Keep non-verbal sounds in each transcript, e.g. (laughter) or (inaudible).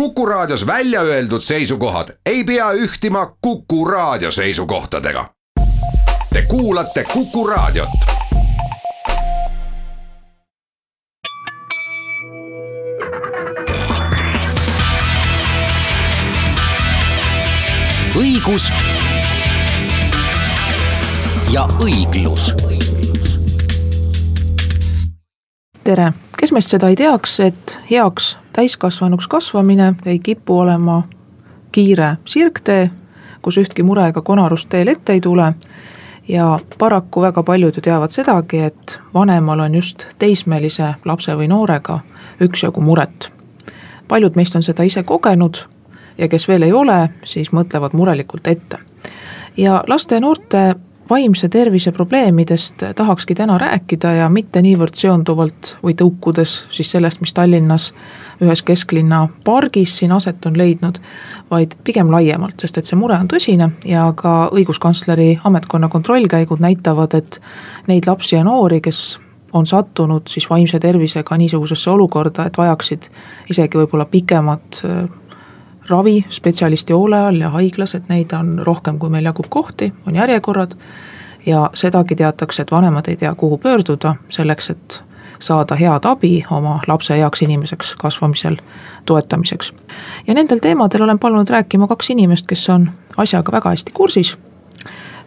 Kuku Raadios välja öeldud seisukohad ei pea ühtima Kuku Raadio seisukohtadega. Te kuulate Kuku Raadiot. õigus ja õiglus. tere, kes meist seda ei teaks, et heaks täiskasvanuks kasvamine ei kipu olema kiire sirgtee, kus ühtki mure ega konarust teel ette ei tule. ja paraku väga paljud ju teavad sedagi, et vanemal on just teismelise lapse või noorega üksjagu muret. paljud meist on seda ise kogenud ja kes veel ei ole, siis mõtlevad murelikult ette. ja laste ja noorte vaimse tervise probleemidest tahakski täna rääkida ja mitte niivõrd seonduvalt või tõukudes siis sellest, mis Tallinnas ühes kesklinna pargis siin aset on leidnud, vaid pigem laiemalt, sest et see mure on tõsine ja ka õiguskantsleri ametkonna kontrollkäigud näitavad, et neid lapsi ja noori, kes on sattunud siis vaimse tervisega niisugusesse olukorda, et vajaksid isegi võib-olla pikemat äh, ravi spetsialisti hoole all ja haiglas, et neid on rohkem, kui meil jagub kohti, on järjekorrad. ja sedagi teatakse, et vanemad ei tea, kuhu pöörduda selleks, et saada head abi oma lapse heaks inimeseks kasvamisel toetamiseks. ja nendel teemadel olen palunud rääkima kaks inimest, kes on asjaga väga hästi kursis.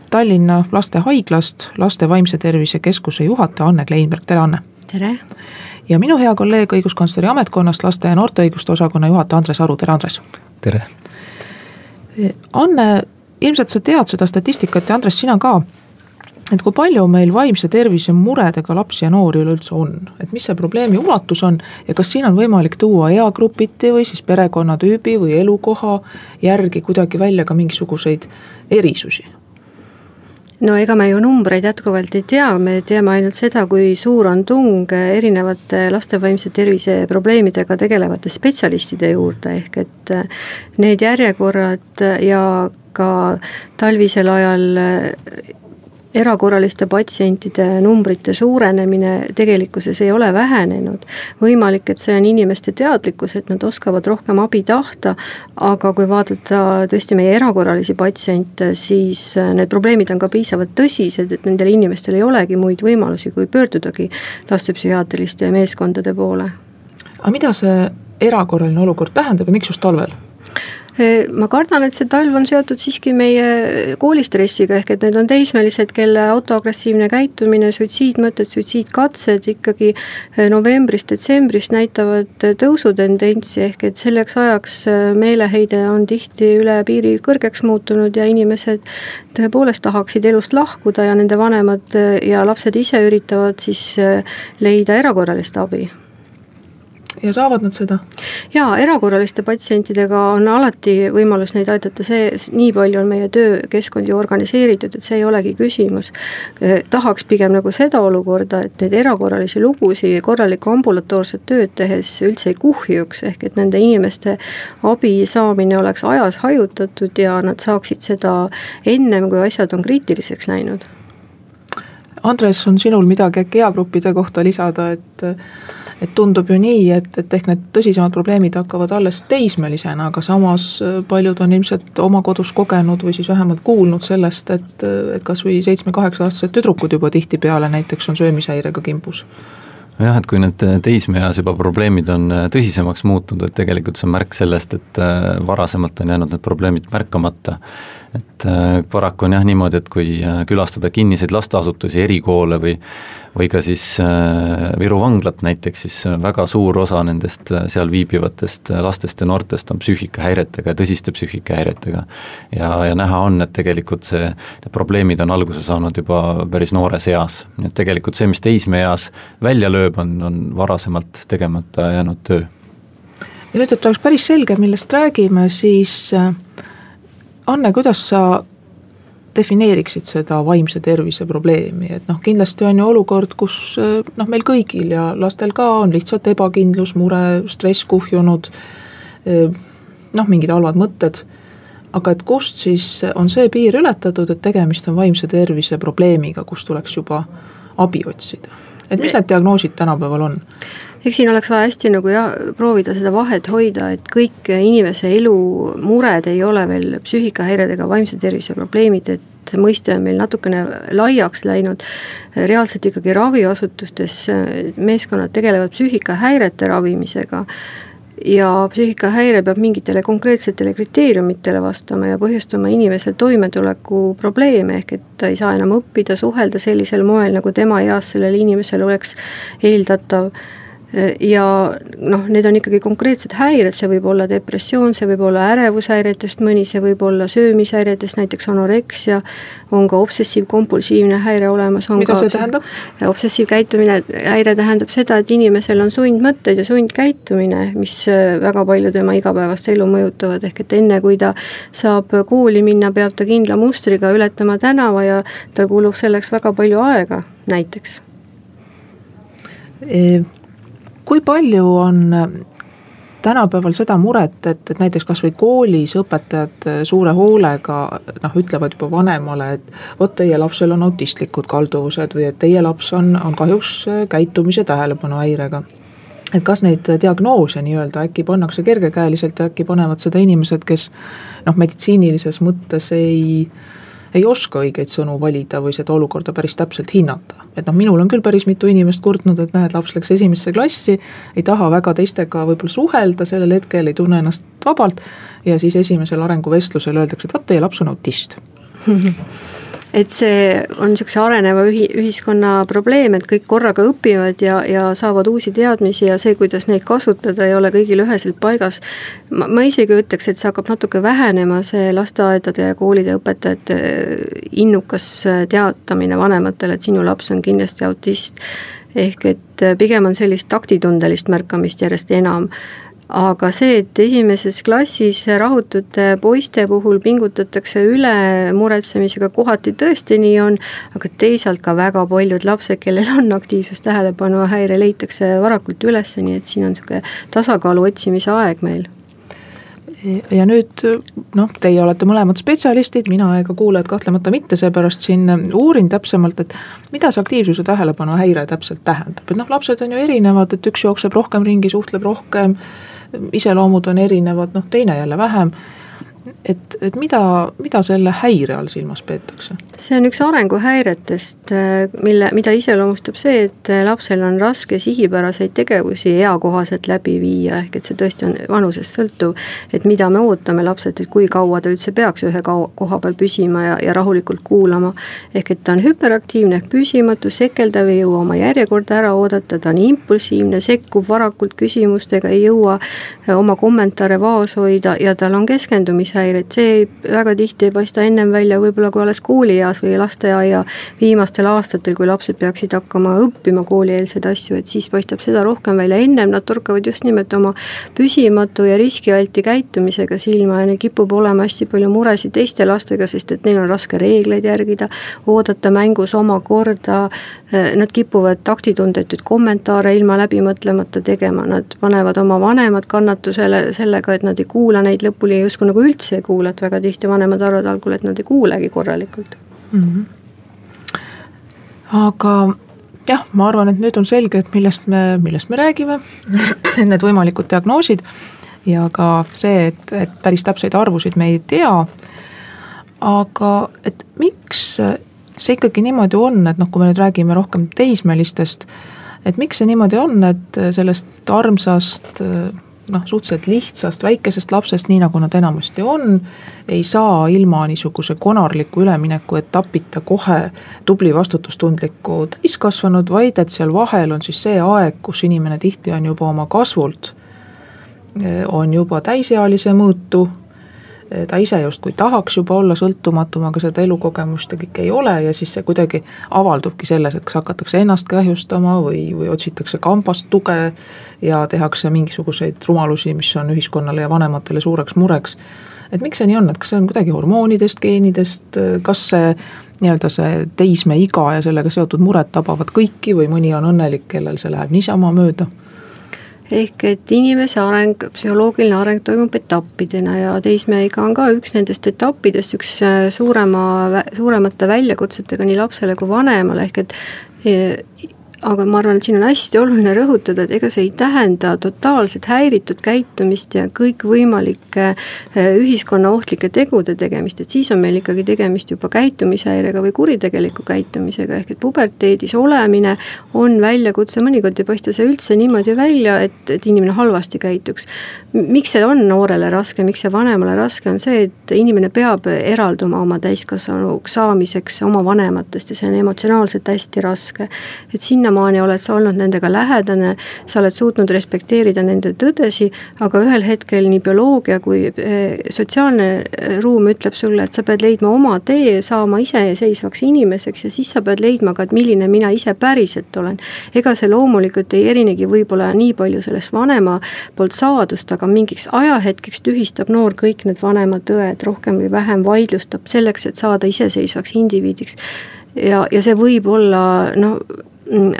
Tallinna Lastehaiglast laste vaimse tervise keskuse juhataja Anne Kleinberg, tere Anne! tere! ja minu hea kolleeg õiguskantsleri ametkonnast laste ja noorte õiguste osakonna juhataja Andres Aru, tere Andres! Tere! Anne, ilmselt sa tead seda statistikat ja Andres, sina ka et kui palju meil vaimse tervise muredega lapsi ja noori üleüldse on, et mis see probleemi ulatus on ja kas siin on võimalik tuua eagrupiti või siis perekonnatüübi või elukoha järgi kuidagi välja ka mingisuguseid erisusi? No ega me ju numbreid jätkuvalt ei tea, me teame ainult seda, kui suur on tung erinevate laste vaimse tervise probleemidega tegelevate spetsialistide juurde, ehk et need järjekorrad ja ka talvisel ajal erakorraliste patsientide numbrite suurenemine tegelikkuses ei ole vähenenud. võimalik, et see on inimeste teadlikkus, et nad oskavad rohkem abi tahta, aga kui vaadata tõesti meie erakorralisi patsiente, siis need probleemid on ka piisavalt tõsised, et nendel inimestel ei olegi muid võimalusi, kui pöördudagi lastepsühhiaatriliste meeskondade poole. aga mida see erakorraline olukord tähendab ja miks just talvel? Ma kardan, et see talv on seotud siiski meie koolistressiga, ehk et need on teismelised, kelle autoagressiivne käitumine, suitsiidmõtted, suitsiidkatsed ikkagi eh, novembrist, detsembrist näitavad tõusutendentsi, ehk et selleks ajaks eh, meeleheide on tihti üle piiri kõrgeks muutunud ja inimesed tõepoolest tahaksid elust lahkuda ja nende vanemad eh, ja lapsed ise üritavad siis leida erakorralist abi ja saavad nad seda? jaa, erakorraliste patsientidega on alati võimalus neid aidata, see, nii palju on meie töökeskkond ju organiseeritud, et see ei olegi küsimus. Eh, tahaks pigem nagu seda olukorda, et neid erakorralisi lugusid korralikku ambulatoorset tööd tehes üldse ei kuhjuks, ehk et nende inimeste abi saamine oleks ajas hajutatud ja nad saaksid seda ennem, kui asjad on kriitiliseks läinud. Andres, on sinul midagi äkki eagruppide kohta lisada, et et tundub ju nii, et, et ehk need tõsisemad probleemid hakkavad alles teismelisena, aga samas äh, paljud on ilmselt oma kodus kogenud või siis vähemalt kuulnud sellest, et, et kasvõi seitsme-kaheksa-aastased tüdrukud juba tihtipeale näiteks on söömishäirega kimbus jah, et kui need teismeeas juba probleemid on äh, tõsisemaks muutunud, et tegelikult see on märk sellest, et äh, varasemalt on jäänud need probleemid märkamata. Et paraku on jah niimoodi, et kui külastada kinniseid lasteasutusi, erikoole või või ka siis äh, Viru vanglat näiteks, siis väga suur osa nendest äh, seal viibivatest äh, lastest ja noortest on psüühikahäiretega tõsiste psüühikahäiretega. ja, ja näha on, et tegelikult see, need probleemid on alguse saanud juba päris noores eas, nii et tegelikult see, mis teismeeas välja lööb, on, on varasemalt tegemata jäänud töö. ja nüüd, et oleks päris selge, millest räägime, siis Anne, kuidas sa defineeriksid seda vaimse tervise probleemi, et noh, kindlasti on ju olukord, kus noh, meil kõigil ja lastel ka on lihtsalt ebakindlus, mure, stress kuhjunud. noh, mingid halvad mõtted. aga et kust siis on see piir ületatud, et tegemist on vaimse tervise probleemiga, kus tuleks juba abi otsida, et mis need diagnoosid tänapäeval on? Eks siin oleks vaja hästi nagu jah, proovida seda vahet hoida, et kõik inimese elu mured ei ole veel psüühikahäired ega vaimse tervise probleemid, et mõiste on meil natukene laiaks läinud. reaalselt ikkagi raviasutustes meeskonnad tegelevad psüühikahäirete ravimisega ja psüühikahäire peab mingitele konkreetsetele kriteeriumitele vastama ja põhjustama inimesel toimetulekuprobleeme, ehk et ta ei saa enam õppida, suhelda sellisel moel, nagu tema eas sellel inimesel oleks eeldatav ja noh, need on ikkagi konkreetsed häired, see võib olla depressioon, see võib olla ärevushäiretest mõni, see võib olla söömishäiretest, näiteks anoreksia, on ka obsessiivkompulsiivne häire olemas. mida see tähendab? obsessiivkäitumine, häire tähendab seda, et inimesel on sundmõtted ja sundkäitumine, mis äh, väga palju tema igapäevast elu mõjutavad, ehk et enne, kui ta saab kooli minna, peab ta kindla mustriga ületama tänava ja tal kulub selleks väga palju aega, näiteks e kui palju on äh, tänapäeval seda muret, et, et näiteks kasvõi koolis õpetajad äh, suure hoolega noh, ütlevad juba vanemale, et vot teie lapsel on autistlikud kalduvused või et teie laps on, on kahjuks äh, käitumise tähelepanuhäirega. et kas neid diagnoose nii-öelda äkki pannakse kergekäeliselt ja äkki panevad seda inimesed, kes noh, meditsiinilises mõttes ei ei oska õigeid sõnu valida või seda olukorda päris täpselt hinnata. Et noh, minul on küll päris mitu inimest kurtnud, et näed, laps läks esimesse klassi, ei taha väga teistega võib-olla suhelda sellel hetkel, ei tunne ennast vabalt ja siis esimesel arenguvestlusel öeldakse, et vaat teie laps on autist (laughs) et see on niisuguse areneva ühi-, ühiskonna probleem, et kõik korraga õpivad ja, ja saavad uusi teadmisi ja see, kuidas neid kasutada, ei ole kõigil üheselt paigas. ma, ma isegi ütleks, et see hakkab natuke vähenema, see lasteaedade ja koolide õpetajate innukas teatamine vanematele, et sinu laps on kindlasti autist. ehk et pigem on sellist taktitundelist märkamist järjest enam aga see, et esimeses klassis rahutute poiste puhul pingutatakse üle muretsemisega, kohati tõesti nii on, aga teisalt ka väga paljud lapsed, kellel on aktiivsustähelepanu häire, leitakse varakult üles, nii et siin on niisugune tasakaalu otsimise aeg meil. Ja nüüd noh, teie olete mõlemad spetsialistid, mina ega kuulajad kahtlemata mitte, seepärast siin uurin täpsemalt, et mida see aktiivsuse tähelepanuhäire täpselt tähendab, et noh, lapsed on ju erinevad, et üks jookseb rohkem ringi, suhtleb rohkem iseloomud on erinevad, noh teine jälle vähem et, et mida, mida selle häire all silmas peetakse? see on üks arenguhäiretest, mille, mida iseloomustab see, et lapsel on raske sihipäraseid tegevusi eakohaselt läbi viia, ehk et see tõesti on vanusest sõltuv. et mida me ootame lapselt, et kui kaua ta üldse peaks ühe kau-, koha peal püsima ja, ja rahulikult kuulama. ehk et ta on hüperaktiivne ehk püsimatu, sekeldav, ei jõua oma järjekorda ära oodata, ta on impulsiivne, sekkub varakult küsimustega, ei jõua oma kommentaare vaos hoida ja tal on keskendumise liikushäired, see väga tihti ei paista ennem välja võib-olla kui alles koolieas või lasteaia viimastel aastatel, kui lapsed peaksid hakkama õppima koolieelseid asju, et siis paistab seda rohkem välja, ennem nad torkavad just nimelt oma püsimatu ja riskialti käitumisega silma ja neil kipub olema hästi palju muresid teiste lastega, sest et neil on raske reegleid järgida, oodata mängus oma korda, nad kipuvad taktitundetuid kommentaare ilma läbi mõtlemata tegema, nad panevad oma vanemad kannatusele sellega, et nad ei kuula neid lõpuni justkui nagu üldse üldse ei kuula, et väga tihti vanemad arvavad algul, et nad ei kuulegi korralikult mm. -hmm. aga jah, ma arvan, et nüüd on selge, et millest me, millest me räägime (laughs) need võimalikud diagnoosid ja ka see, et, et päris täpseid arvusid me ei tea. aga et miks see ikkagi niimoodi on, et noh, kui me nüüd räägime rohkem teismelistest, et miks see niimoodi on, et sellest armsast noh, suhteliselt lihtsast väikesest lapsest, nii nagu nad enamasti on, ei saa ilma niisuguse konarliku ülemineku etapita kohe tubli vastutustundlikku täiskasvanud, vaid et seal vahel on siis see aeg, kus inimene tihti on juba oma kasvult, on juba täisealise mõõtu ta ise justkui tahaks juba olla sõltumatum, aga seda elukogemust ja kõike ei ole ja siis see kuidagi avaldubki selles, et kas hakatakse ennast kahjustama või, või otsitakse kambast tuge ja tehakse mingisuguseid rumalusi, mis on ühiskonnale ja vanematele suureks mureks. et miks see nii on, et kas see on kuidagi hormoonidest, geenidest, kas see nii-öelda see teismeiga ja sellega seotud mured tabavad kõiki või mõni on õnnelik, kellel see läheb niisama mööda ehk et inimese areng, psühholoogiline areng toimub etappidena ja teismeiga on ka üks nendest etappidest, üks äh, suurema, suuremate väljakutsetega nii lapsele kui vanemale, ehk et e, aga ma arvan, et siin on hästi oluline rõhutada, et ega see ei tähenda totaalselt häiritud käitumist ja kõikvõimalike äh, ühiskonna ohtlike tegude tegemist, et siis on meil ikkagi tegemist juba käitumishäirega või kuritegeliku käitumisega, ehk et puberteedis olemine on väljakutse, mõnikord ei paista see üldse niimoodi välja, et, et inimene halvasti käituks. miks see on noorele raske, miks see vanemale raske, on see, et inimene peab eralduma oma täiskasvanuks saamiseks oma vanematest ja see on emotsionaalselt hästi raske. et sinnamaani oled sa olnud nendega lähedane, sa oled suutnud respekteerida nende tõdesi, aga ühel hetkel nii bioloogia kui eh, sotsiaalne eh, ruum ütleb sulle, et sa pead leidma oma tee, saama iseseisvaks inimeseks ja siis sa pead leidma ka, et milline mina ise päriselt olen. ega see loomulikult ei erinegi võib-olla nii palju sellest vanema poolt saadust, aga mingiks ajahetkeks tühistab noor kõik need vanema tõed, rohkem või vähem vaidlustab selleks, et saada iseseisvaks indiviidiks ja, ja see võib olla noh,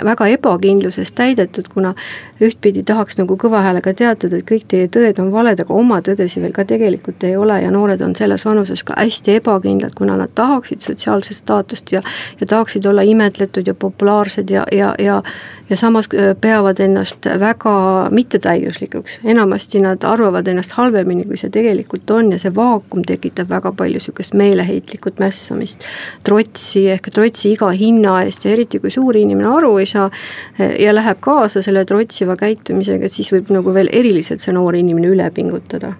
väga ebakindlusest täidetud, kuna ühtpidi tahaks nagu kõva häälega teatada, et kõik teie tõed on valed, aga oma tõdesid veel ka tegelikult ei ole ja noored on selles vanuses ka hästi ebakindlad, kuna nad tahaksid sotsiaalset staatust ja ja tahaksid olla imetletud ja populaarsed ja, ja, ja ja samas äh, peavad ennast väga mittetäiuslikuks, enamasti nad arvavad ennast halvemini, kui see tegelikult on ja see vaakum tekitab väga palju sihukest meeleheitlikut mässamist, trotsi ehk trotsi iga hinna eest ja eriti, kui suur inimene aru ei saa äh, ja läheb kaasa selle trotsiva käitumisega, siis võib nagu veel eriliselt see noor inimene üle pingutada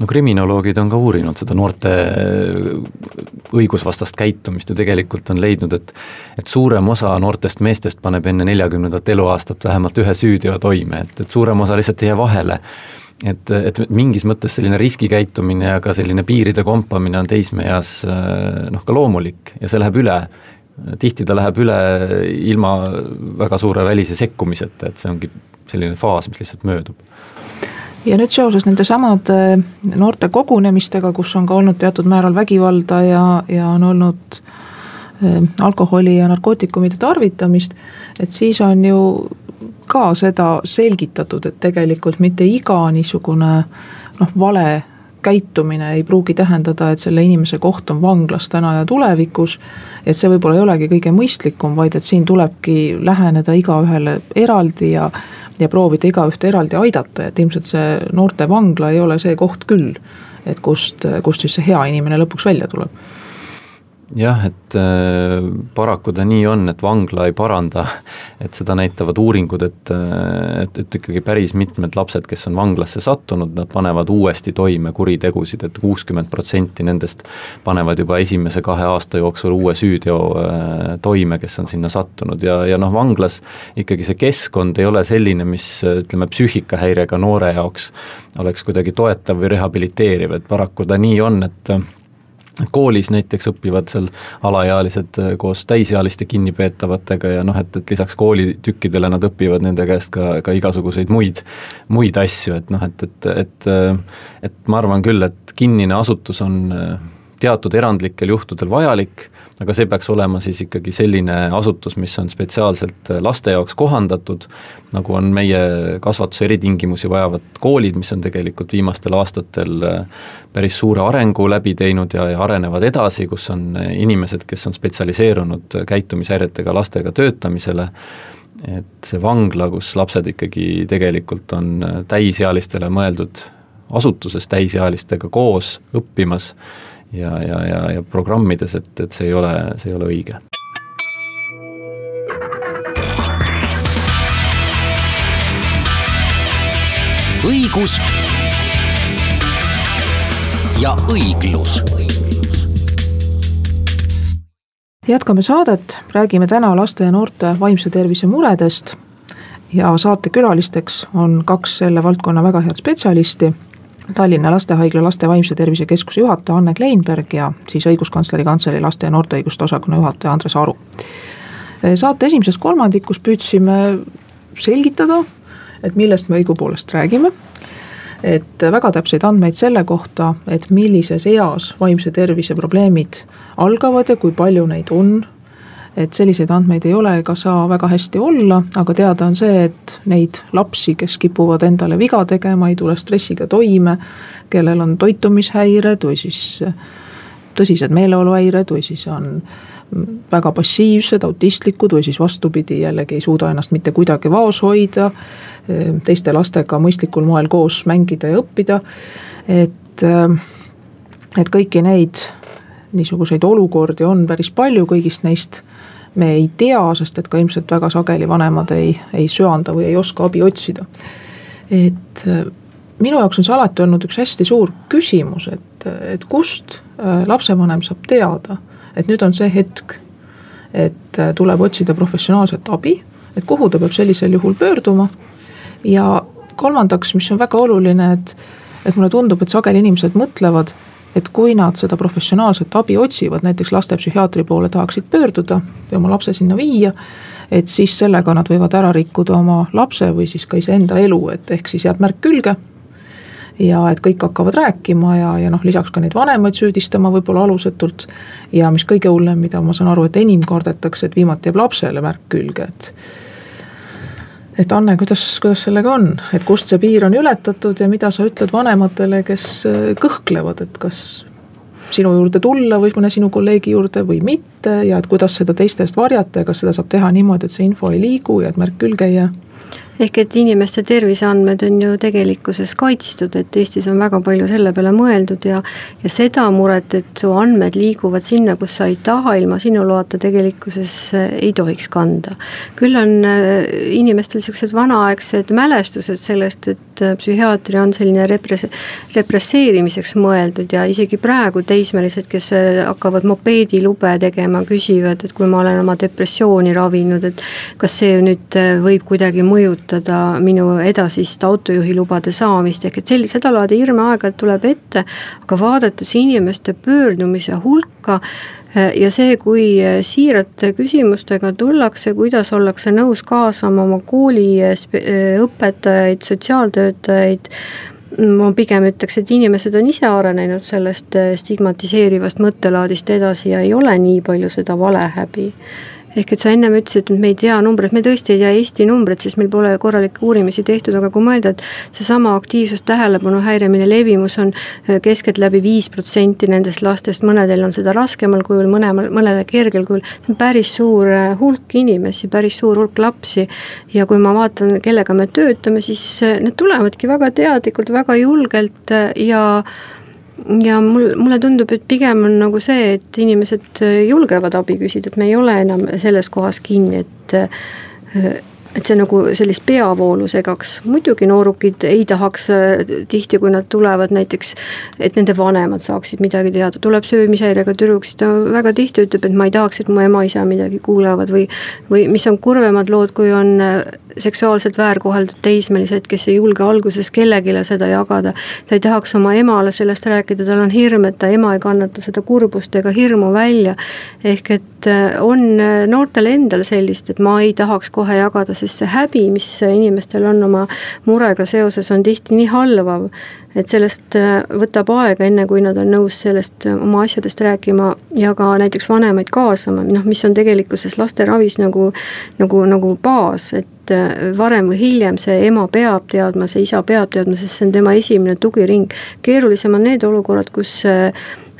no kriminoloogid on ka uurinud seda noorte õigusvastast käitumist ja tegelikult on leidnud, et et suurem osa noortest meestest paneb enne neljakümnendat eluaastat vähemalt ühe süüteo toime, et, et suurem osa lihtsalt ei jää vahele. et, et mingis mõttes selline riskikäitumine ja ka selline piiride kompamine on teismeeas noh, ka loomulik ja see läheb üle tihti ta läheb üle ilma väga suure välise sekkumiseta, et see ongi selline faas, mis lihtsalt möödub. Ja nüüd seoses nende samade noorte kogunemistega, kus on ka olnud teatud määral vägivalda ja, ja on olnud äh, alkoholi ja narkootikumide tarvitamist, et siis on ju ka seda selgitatud, et tegelikult mitte iga niisugune noh, vale käitumine ei pruugi tähendada, et selle inimese koht on vanglas täna ja tulevikus. et see võib-olla ei olegi kõige mõistlikum, vaid et siin tulebki läheneda igaühele eraldi ja, ja proovida igaühte eraldi aidata, et ilmselt see noortevangla ei ole see koht küll. et kust, kust siis see hea inimene lõpuks välja tuleb jah, et äh, paraku ta nii on, et vangla ei paranda, (laughs) et seda näitavad uuringud, et, äh, et, et ikkagi päris mitmed lapsed, kes on vanglasse sattunud, nad panevad uuesti toime kuritegusid. Et, et kuuskümmend protsenti nendest panevad juba esimese kahe aasta jooksul uue süüteo äh, toime, kes on sinna sattunud. Ja, ja noh, vanglas ikkagi see keskkond ei ole selline, mis ütleme, psüühikahäirega noore jaoks oleks kuidagi toetav või rehabiliteeriv, et paraku ta nii on, et koolis näiteks õpivad seal alaealised äh, koos täisealiste kinnipeetavatega ja noh, et, et lisaks koolitükkidele nad õpivad nende käest ka, ka igasuguseid muid, muid asju, et noh, et, et, et äh, et ma arvan küll, et kinnine asutus on äh, teatud erandlikel juhtudel vajalik, aga see peaks olema siis ikkagi selline asutus, mis on spetsiaalselt laste jaoks kohandatud, nagu on meie kasvatuse eritingimusi vajavad koolid, mis on tegelikult viimastel aastatel päris suure arengu läbi teinud ja, ja arenevad edasi, kus on inimesed, kes on spetsialiseerunud käitumishäiretega lastega töötamisele, et see vangla, kus lapsed ikkagi tegelikult on täisealistele mõeldud asutuses täisealistega koos õppimas ja, ja, ja, ja programmides, et, et see ei ole, see ei ole õige. õigus ja õiglus. jätkame saadet, räägime täna laste ja noorte vaimse tervise muredest ja saatekülalisteks on kaks selle valdkonna väga head spetsialisti Tallinna Lastehaigla Laste Vaimse Tervise Keskuse juhataja Anne Kleinberg ja siis õiguskantsleri kantselei laste ja noorte õiguste osakonna juhataja Andres Aru. saate esimeses kolmandikus püüdsime selgitada, et millest me õigupoolest räägime. et väga täpseid andmeid selle kohta, et millises eas vaimse tervise probleemid algavad ja kui palju neid on et selliseid andmeid ei ole ega saa väga hästi olla, aga teada on see, et neid lapsi, kes kipuvad endale viga tegema, ei tule stressiga toime, kellel on toitumishäired või siis tõsised meeleoluhäired või siis on väga passiivsed, autistlikud või siis vastupidi, jällegi ei suuda ennast mitte kuidagi vaos hoida, teiste lastega mõistlikul moel koos mängida ja õppida, et, et kõiki neid niisuguseid olukordi on päris palju, kõigist neist me ei tea, sest et ka ilmselt väga sageli vanemad ei, ei söanda või ei oska abi otsida. et minu jaoks on see alati olnud üks hästi suur küsimus, et, et kust äh, lapsevanem saab teada, et nüüd on see hetk, et äh, tuleb otsida professionaalset abi, et kuhu ta peab sellisel juhul pöörduma. ja kolmandaks, mis on väga oluline, et, et mulle tundub, et sageli inimesed mõtlevad, et kui nad seda professionaalset abi otsivad, näiteks lastepsühhiaatri poole tahaksid pöörduda ja oma lapse sinna viia, et siis sellega nad võivad ära rikkuda oma lapse või siis ka iseenda elu, et ehk siis jääb märk külge ja et kõik hakkavad rääkima ja, ja noh, lisaks ka neid vanemaid süüdistama võib-olla alusetult. ja mis kõige hullem, mida ma saan aru, et enim kardetakse, et viimati jääb lapsele märk külge, et. Et Anne, kuidas, kuidas sellega on, et kust see piir on ületatud ja mida sa ütled vanematele, kes äh, kõhklevad, et kas sinu juurde tulla või mõne sinu kolleegi juurde või mitte? Ja et kuidas seda teiste eest varjata ja kas seda saab teha niimoodi, et see info ei liigu ja et märk külge ei jää ehk et inimeste terviseandmed on ju tegelikkuses kaitstud, et Eestis on väga palju selle peale mõeldud ja ja seda muret, et su andmed liiguvad sinna, kus sa ei taha, ilma sinu loata tegelikkuses äh, ei tohiks kanda. küll on äh, inimestel niisugused vanaaegsed mälestused sellest, et äh, psühhiaatria on selline repres-, represseerimiseks mõeldud ja isegi praegu teismelised, kes hakkavad mopeedilube tegema, küsivad, et kui ma olen oma depressiooni ravinud, et kas see nüüd võib kuidagi mõjutada mõjutada minu edasist autojuhilubade saamist, ehk et sellist, sedalaadi hirme aeg-ajalt tuleb ette, aga vaadates inimeste pöördumise hulka eh, ja see, kui siirate küsimustega tullakse, kuidas ollakse nõus kaasama oma kooli eh, eh, õpetajaid, sotsiaaltöötajaid, ma pigem ütleks, et inimesed on ise arenenud sellest stigmatiseerivast mõttelaadist edasi ja ei ole nii palju seda valehäbi ehk et sa ennem ütlesid, et me ei tea numbreid, me tõesti ei tea Eesti numbreid, sest meil pole korralikke uurimisi tehtud, aga kui mõelda, et seesama aktiivsus, tähelepanu häiremine, levimus on äh, keskeltläbi viis protsenti nendest lastest, mõnedel on seda raskemal kujul, mõnemal, mõnele kergel kujul, see on päris suur äh, hulk inimesi, päris suur hulk lapsi. Ja kui ma vaatan, kellega me töötame, siis äh, need tulevadki väga teadlikult, väga julgelt ja ja mul, mulle tundub, et pigem on nagu see, et inimesed julgevad abi küsida, et me ei ole enam selles kohas kinni, et et see nagu sellist peavoolu segaks, muidugi noorukid ei tahaks äh, tihti, kui nad tulevad näiteks, et nende vanemad saaksid midagi teada, tuleb söömishäirega tüdruk, siis ta väga tihti ütleb, et ma ei tahaks, et mu ema-isa midagi kuulevad või või mis on kurvemad lood, kui on äh, seksuaalselt väärkoheldud teismelised, kes ei julge alguses kellelegi seda jagada. ta ei tahaks oma emale sellest rääkida, tal on hirm, et ta ema ei kannata seda kurbust ega hirmu välja. ehk et äh, on noortel endal sellist, et ma ei tahaks kohe jagada, sest see häbi, mis inimestel on oma murega seoses, on tihti nii halvav, et sellest äh, võtab aega, enne kui nad on nõus sellest äh, oma asjadest rääkima ja ka näiteks vanemaid kaasama, noh, mis on tegelikkuses lasteravis nagu, nagu, nagu baas, et äh, varem või hiljem see ema peab teadma, see isa peab teadma, sest see on tema esimene tugiring. keerulisem on need olukorrad, kus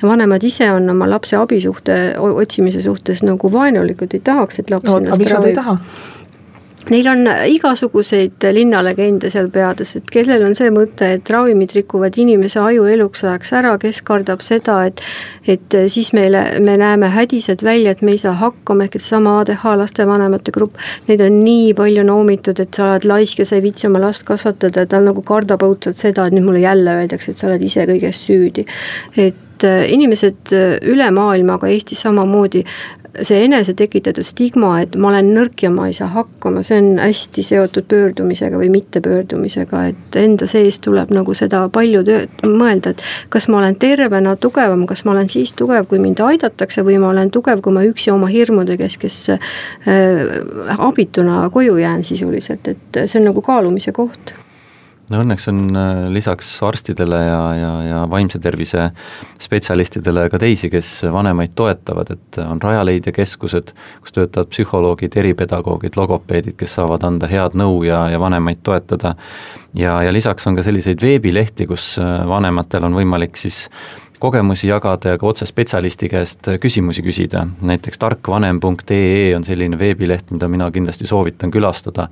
vanemad ise on oma lapse abisuhte otsimise suhtes nagu vaenulikud, ei tahaks, et laps no, ennast ravib Neil on igasuguseid linnalegende seal peades, et kellel on see mõte, et ravimid rikuvad inimese aju eluks ajaks ära, kes kardab seda, et et siis meile, me näeme hädised välja, et me ei saa hakkama, ehk et seesama ADH lastevanemate grupp, neid on nii palju noomitud, et sa oled laisk ja sa ei viitsi oma last kasvatada, ta nagu kardab õudselt seda, et nüüd mulle jälle öeldakse, et sa oled ise kõiges süüdi. et inimesed üle maailma, aga Eestis samamoodi see enese tekitatud stigma, et ma olen nõrk ja ma ei saa hakkama, see on hästi seotud pöördumisega või mittepöördumisega, et enda sees tuleb nagu seda palju tööd, mõelda, et kas ma olen tervena tugevam, kas ma olen siis tugev, kui mind aidatakse või ma olen tugev, kui ma üksi oma hirmude keskes äh, abituna koju jään sisuliselt, et see on nagu kaalumise koht no õnneks on äh, lisaks arstidele ja, ja, ja vaimse tervise spetsialistidele ka teisi, kes vanemaid toetavad, et on Rajaleidja keskused, kus töötavad psühholoogid, eripedagoogid, logopeedid, kes saavad anda head nõu ja, ja vanemaid toetada. ja, ja lisaks on ka selliseid veebilehti, kus äh, vanematel on võimalik siis kogemusi jagada ja ka otse spetsialisti käest küsimusi küsida, näiteks tarkvanem.ee on selline veebileht, mida mina kindlasti soovitan külastada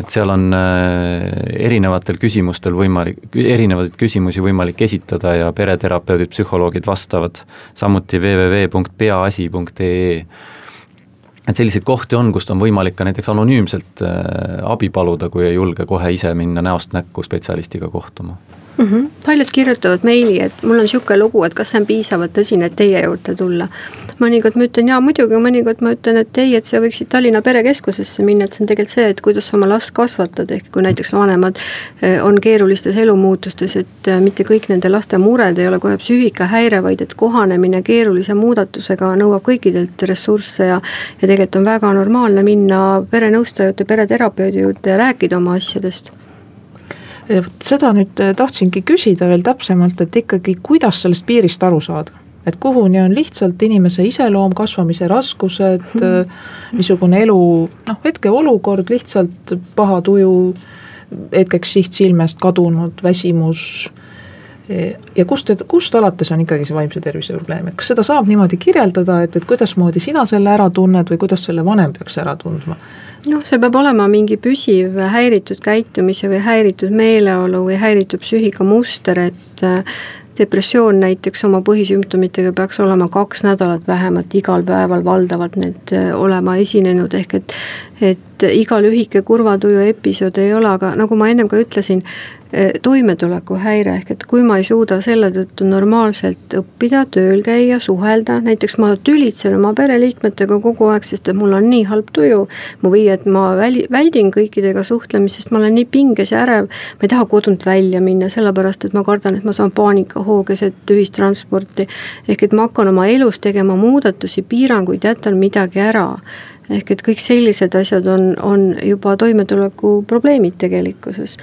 et seal on äh, erinevatel küsimustel võimalik, erinevaid küsimusi võimalik esitada ja pereterapeudid, psühholoogid vastavad, samuti www.peaasi.ee et selliseid kohti on, kust on võimalik ka näiteks anonüümselt äh, abi paluda, kui ei julge kohe ise minna näost näkku spetsialistiga kohtuma mm. -hmm. paljud kirjutavad meili, et mul on niisugune lugu, et kas see on piisavalt tõsine, et teie juurde tulla. mõnikord ma ütlen jaa, muidugi, mõnikord ma ütlen, et ei, et sa võiksid Tallinna Perekeskusesse minna, et see on tegelikult see, et kuidas oma last kasvatada, ehk kui näiteks vanemad eh, on keerulistes elumuutustes, et eh, mitte kõik nende laste mured ei ole kohe psüühikahäire, vaid et kohanemine keerulise muudatusega nõuab kõikidelt ressursse ja ja tegelikult on väga normaalne minna perenõustajate, pereterapeudi juurde ja rääkida oma asjadest seda nüüd äh, tahtsingi küsida veel täpsemalt, et ikkagi, kuidas sellest piirist aru saada? et kuhuni on lihtsalt inimese iseloom, kasvamise raskused hmm., niisugune elu noh, hetkeolukord, lihtsalt paha tuju, hetkeks siht silmest kadunud, väsimus ja kust, kust alates on ikkagi see vaimse tervise probleem, et kas seda saab niimoodi kirjeldada, et, et kuidasmoodi sina selle ära tunned või kuidas selle vanem peaks ära tundma? noh, see peab olema mingi püsiv häiritud käitumise või häiritud meeleolu või häiritud psüühikamuster, et äh, depressioon näiteks oma põhisümptomitega peaks olema kaks nädalat vähemalt igal päeval valdavalt need äh, olema esinenud, ehk et et iga lühike kurvatuju episood ei ole, aga nagu ma ennem ka ütlesin, toimetulekuhäire, ehk et kui ma ei suuda selle tõttu normaalselt õppida, tööl käia, suhelda, näiteks ma tülitsen oma pereliikmetega kogu aeg, sest et mul on nii halb tuju, või et ma väli, väldin kõikidega suhtlemist, sest ma olen nii pinges ja ärev, ma ei taha kodunt välja minna, sellepärast et ma kardan, et ma saan paanikahoo keset ühistransporti, ehk et ma hakkan oma elus tegema muudatusi, piiranguid, jätan midagi ära ehk et kõik sellised asjad on, on juba toimetuleku probleemid tegelikkuses.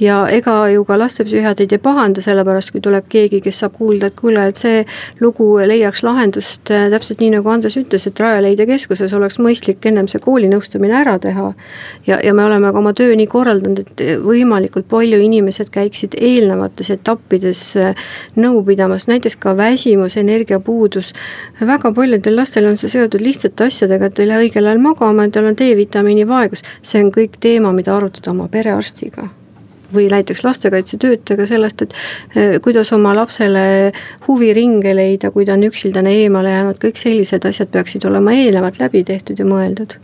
Ja ega ju ka lastepsühhiaatrid ei pahanda, sellepärast kui tuleb keegi, kes saab kuulda, et kuule, et see lugu leiaks lahendust äh, täpselt nii, nagu Andres ütles, et Rajaleidja keskuses oleks mõistlik ennem see koolinõustamine ära teha. ja, ja me oleme ka oma töö nii korraldanud, et võimalikult palju inimesed käiksid eelnevates etappides äh, nõu pidamas, näiteks ka väsimus, energiapuudus. väga paljudel lastel on see seotud lihtsate asjadega, et ei lähe õigel ajal magama ja tal on D-vitamiini vaegus, see on kõik teema, mida arutada oma perearstiga või näiteks lastekaitsetöötajaga sellest, et eh, kuidas oma lapsele huviringe leida, kui ta on üksildane eemale jäänud, kõik sellised asjad peaksid olema eelnevalt läbi tehtud ja mõeldud.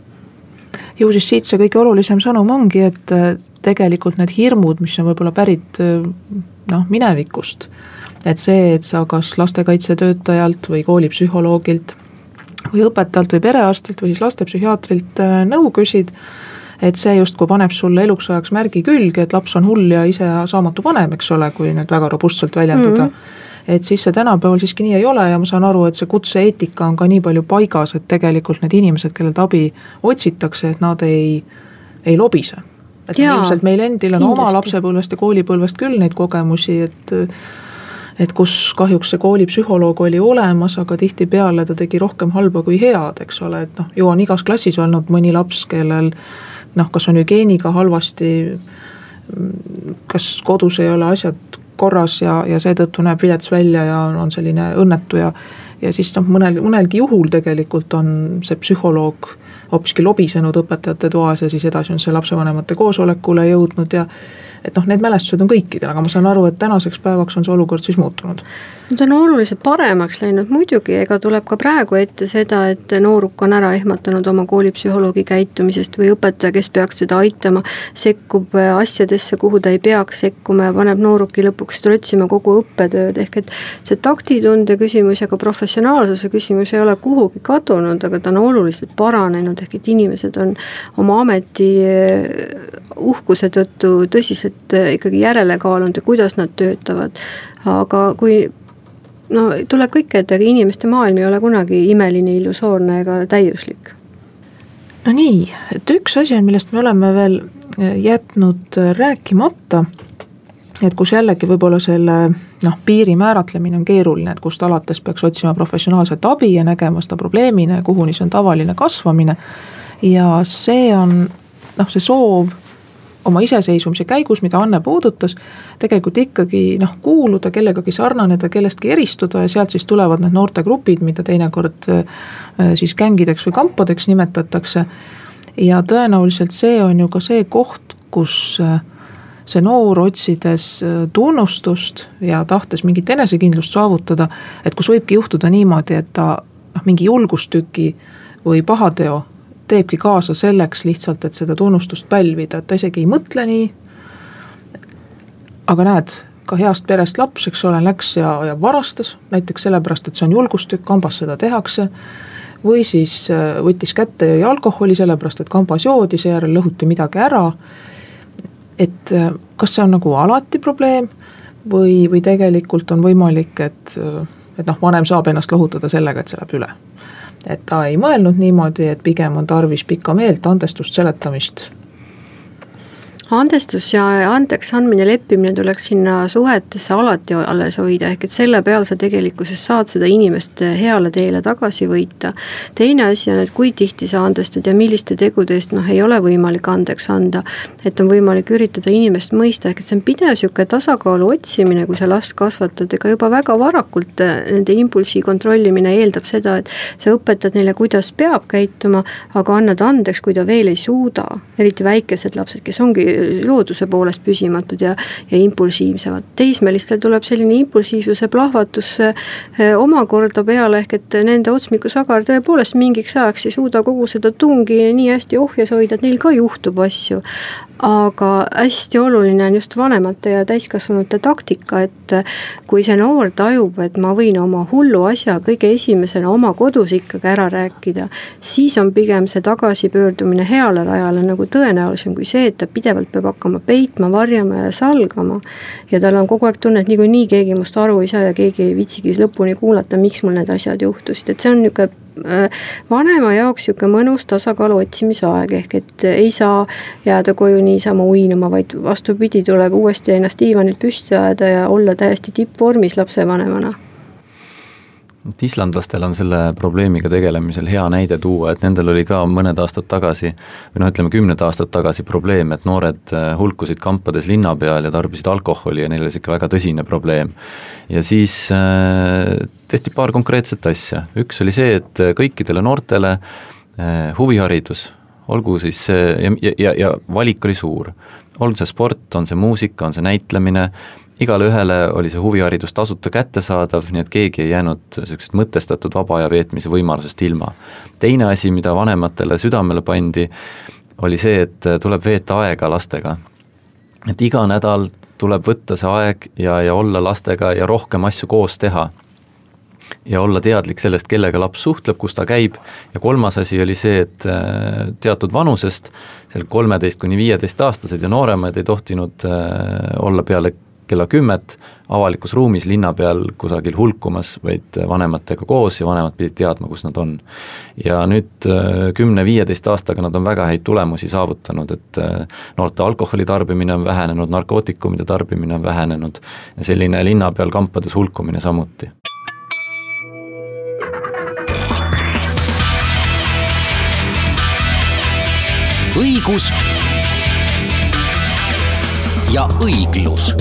ju siis siit see kõige olulisem sõnum ongi, et eh, tegelikult need hirmud, mis on võib-olla pärit eh, noh, minevikust, et see, et sa kas lastekaitsetöötajalt või koolipsühholoogilt või õpetajalt või perearstilt või siis lastepsühhiaatrilt nõu küsid, et see justkui paneb sulle eluks ajaks märgi külge, et laps on hull ja ise saamatu vanem, eks ole, kui nüüd väga robustselt väljenduda mm. -hmm et siis see tänapäeval siiski nii ei ole ja ma saan aru, et see kutse-eetika on ka nii palju paigas, et tegelikult need inimesed, kellelt abi otsitakse, et nad ei, ei lobise. et Jaa, ilmselt meil endil on kindlasti. oma lapsepõlvest ja koolipõlvest küll neid kogemusi, et et kus kahjuks see koolipsühholoog oli olemas, aga tihtipeale ta tegi rohkem halba kui head, eks ole, et noh, ju on igas klassis olnud mõni laps, kellel noh, kas on hügieeniga halvasti, kas kodus ei ole asjad korras ja, ja seetõttu näeb vilets välja ja on selline õnnetu ja ja siis noh, mõnel, mõnelgi juhul tegelikult on see psühholoog hoopiski lobisenud õpetajate toas ja siis edasi on see lapsevanemate koosolekule jõudnud ja et noh, need mälestused on kõikidel, aga ma saan aru, et tänaseks päevaks on see olukord siis muutunud Nad on oluliselt paremaks läinud muidugi, ega tuleb ka praegu ette seda, et nooruk on ära ehmatanud oma koolipsühholoogi käitumisest või õpetaja, kes peaks teda aitama, sekkub asjadesse, kuhu ta ei peaks sekkuma ja paneb nooruki lõpuks trotsima kogu õppetööd, ehk et see taktitunde küsimus ja ka professionaalsuse küsimus ei ole kuhugi kadunud, aga ta on oluliselt paranenud, ehk et inimesed on oma ameti eh, uhkuse tõttu tõsiselt eh, ikkagi järele kaalunud ja kuidas nad töötavad, aga kui no tuleb kõike ette, aga inimeste maailm ei ole kunagi imeline, illusoorne ega täiuslik. no nii, et üks asi on, millest me oleme veel eh, jätnud eh, rääkimata, et kus jällegi võib-olla selle noh, piiri määratlemine on keeruline, et kust alates peaks otsima professionaalset abi ja nägema seda probleemina ja kuhuni see on tavaline kasvamine. ja see on noh, see soov oma iseseisvumise käigus, mida Anne puudutas, tegelikult ikkagi noh, kuuluda kellegagi sarnaneda, kellestki eristuda ja sealt siis tulevad need noortegrupid, mida teinekord äh, siis gängideks või kampadeks nimetatakse. ja tõenäoliselt see on ju ka see koht, kus äh, see noor, otsides äh, tunnustust ja tahtes mingit enesekindlust saavutada, et kus võibki juhtuda niimoodi, et ta noh, mingi julgustüki või pahateo teebki kaasa selleks lihtsalt, et seda tunnustust pälvida, et ta isegi ei mõtle nii. aga näed, ka heast perest laps, eks ole, läks ja, ja varastas näiteks sellepärast, et see on julgustükk, kambas seda tehakse. või siis äh, võttis kätte ja jõi alkoholi sellepärast, et kambas joodi, seejärel lõhuti midagi ära. et äh, kas see on nagu alati probleem või, või tegelikult on võimalik, et, äh, et noh, vanem saab ennast lohutada sellega, et see läheb üle et ta ei mõelnud niimoodi, et pigem on tarvis pikka meelt, andestust, seletamist andestus ja andeks andmine, leppimine tuleks sinna suhetesse alati alles hoida, ehk et selle peal sa tegelikkuses saad seda inimest heale teele tagasi võita. teine asi on, et kui tihti sa andestad ja milliste tegude eest noh, ei ole võimalik andeks anda. et on võimalik üritada inimest mõista, ehk et see on pidev niisugune tasakaalu otsimine, kui sa last kasvatad, ega juba väga varakult äh, nende impulsi kontrollimine eeldab seda, et sa õpetad neile, kuidas peab käituma, aga annad andeks, kui ta veel ei suuda, eriti väikesed lapsed, kes ongi looduse poolest püsimatud ja, ja impulsiivsemad. teismelistel tuleb selline impulsiivsuse plahvatus eh, omakorda peale, ehk et nende otsmikusagar tõepoolest mingiks ajaks ei suuda kogu seda tungi nii hästi ohjes hoida, et neil ka juhtub asju aga hästi oluline on just vanemate ja täiskasvanute taktika, et kui see noor tajub, et ma võin oma hullu asja kõige esimesena oma kodus ikkagi ära rääkida, siis on pigem see tagasipöördumine heale rajale nagu tõenäolisem kui see, et ta pidevalt peab hakkama peitma, varjama ja salgama. ja tal on kogu aeg tunne, et niikuinii keegi must aru ei saa ja keegi ei viitsigi lõpuni kuulata, miks mul need asjad juhtusid, et see on niisugune Äh, vanema jaoks niisugune mõnus tasakaalu otsimise aeg, ehk et ei saa jääda koju niisama uinama, vaid vastupidi, tuleb uuesti ennast diivanilt püsti ajada ja olla täiesti tippvormis lapsevanemana et islandlastel on selle probleemiga tegelemisel hea näide tuua, et nendel oli ka mõned aastad tagasi või noh, ütleme kümned aastad tagasi probleem, et noored äh, hulkusid kampades linna peal ja tarbisid alkoholi ja neil oli sihuke väga tõsine probleem. ja siis äh, tehti paar konkreetset asja, üks oli see, et kõikidele noortele äh, huviharidus, olgu siis see ja, ja, ja valik oli suur, olgu see sport, on see muusika, on see näitlemine igale ühele oli see huviharidus tasuta kättesaadav, nii et keegi ei jäänud niisugusest mõtestatud vaba aja veetmise võimalusest ilma. teine asi, mida vanematele südamele pandi, oli see, et tuleb veeta aega lastega. et iga nädal tuleb võtta see aeg ja, ja olla lastega ja rohkem asju koos teha. ja olla teadlik sellest, kellega laps suhtleb, kus ta käib ja kolmas asi oli see, et äh, teatud vanusest, seal kolmeteist kuni viieteistaastased ja nooremad ei tohtinud äh, olla peale kella kümmet avalikus ruumis linna peal kusagil hulkumas, vaid vanematega koos ja vanemad pidid teadma, kus nad on. ja nüüd äh, kümne-viieteist aastaga nad on väga häid tulemusi saavutanud, et äh, noorte alkoholi tarbimine on vähenenud, narkootikumide tarbimine on vähenenud selline linna peal kampades hulkumine samuti. õigus ja õiglus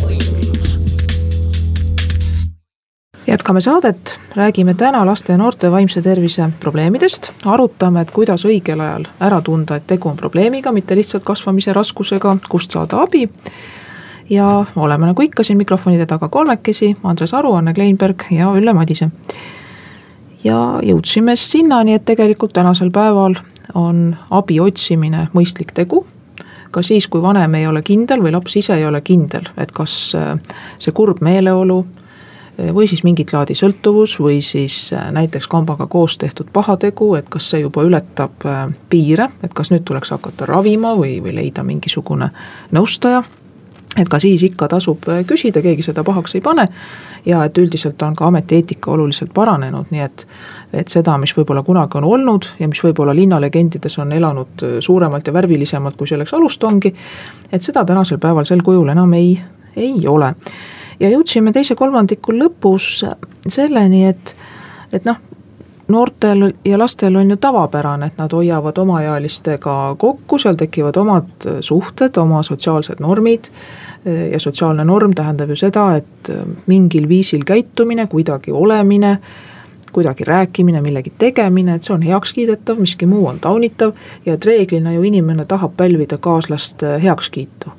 jätkame saadet, räägime täna laste ja noorte vaimse tervise probleemidest, arutame, et kuidas õigel ajal ära tunda, et tegu on probleemiga, mitte lihtsalt kasvamise raskusega, kust saada abi. ja oleme nagu ikka siin mikrofonide taga kolmekesi, Andres Aru, Anne Kleinberg ja Ülle Madise. ja jõudsime sinnani, et tegelikult tänasel päeval on abi otsimine mõistlik tegu ka siis, kui vanem ei ole kindel või laps ise ei ole kindel, et kas see kurb meeleolu või siis mingit laadi sõltuvus või siis äh, näiteks kambaga koos tehtud pahategu, et kas see juba ületab äh, piire, et kas nüüd tuleks hakata ravima või, või leida mingisugune nõustaja. et ka siis ikka tasub äh, küsida, keegi seda pahaks ei pane. ja et üldiselt on ka ametieetika oluliselt paranenud, nii et, et seda, mis võib-olla kunagi on olnud ja mis võib-olla linnalegendides on elanud suuremalt ja värvilisemalt, kui selleks alust ongi. et seda tänasel päeval sel kujul enam ei, ei ole ja jõudsime teise kolmandiku lõpus selleni, et, et noh, noortel ja lastel on ju tavapärane, et nad hoiavad omaealistega kokku, seal tekivad omad suhted, oma sotsiaalsed normid ja sotsiaalne norm tähendab ju seda, et mingil viisil käitumine, kuidagi olemine, kuidagi rääkimine, millegi tegemine, et see on heakskiidetav, miski muu on taunitav ja et reeglina ju inimene tahab pälvida kaaslaste heakskiitu.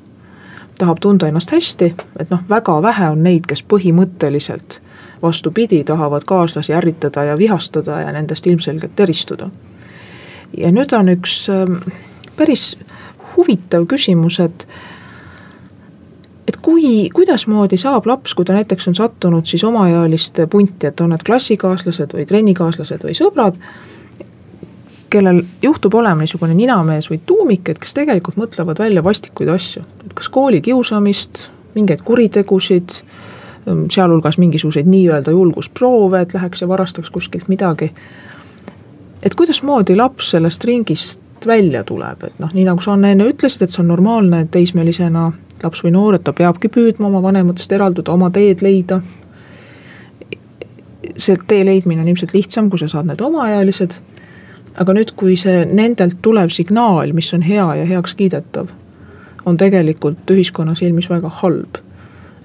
Tahab tunda ennast hästi, et noh, väga vähe on neid, kes põhimõtteliselt vastupidi, tahavad kaaslasi ärritada ja vihastada ja nendest ilmselgelt eristuda. ja nüüd on üks ähm, päris huvitav küsimus, et et kui, kuidasmoodi saab laps, kui ta näiteks on sattunud siis omaealiste punti, et on need klassikaaslased või trennikaaslased või sõbrad, kellel juhtub olema niisugune ninamees või tuumik, et kes tegelikult mõtlevad välja vastikuid asju, et kas koolikiusamist, mingeid kuritegusid Ehm, sealhulgas mingisuguseid nii-öelda julgusproove, et läheks ja varastaks kuskilt midagi. et kuidasmoodi laps sellest ringist välja tuleb, et noh, nii nagu sa enne ütlesid, et see on normaalne, teismelisena laps või noor, et ta peabki püüdma oma vanematest eralduda, oma teed leida. see tee leidmine on ilmselt lihtsam, kui sa saad need omaealised. Aga nüüd, kui see nendelt tulev signaal, mis on hea ja heakskiidetav, on tegelikult ühiskonna silmis väga halb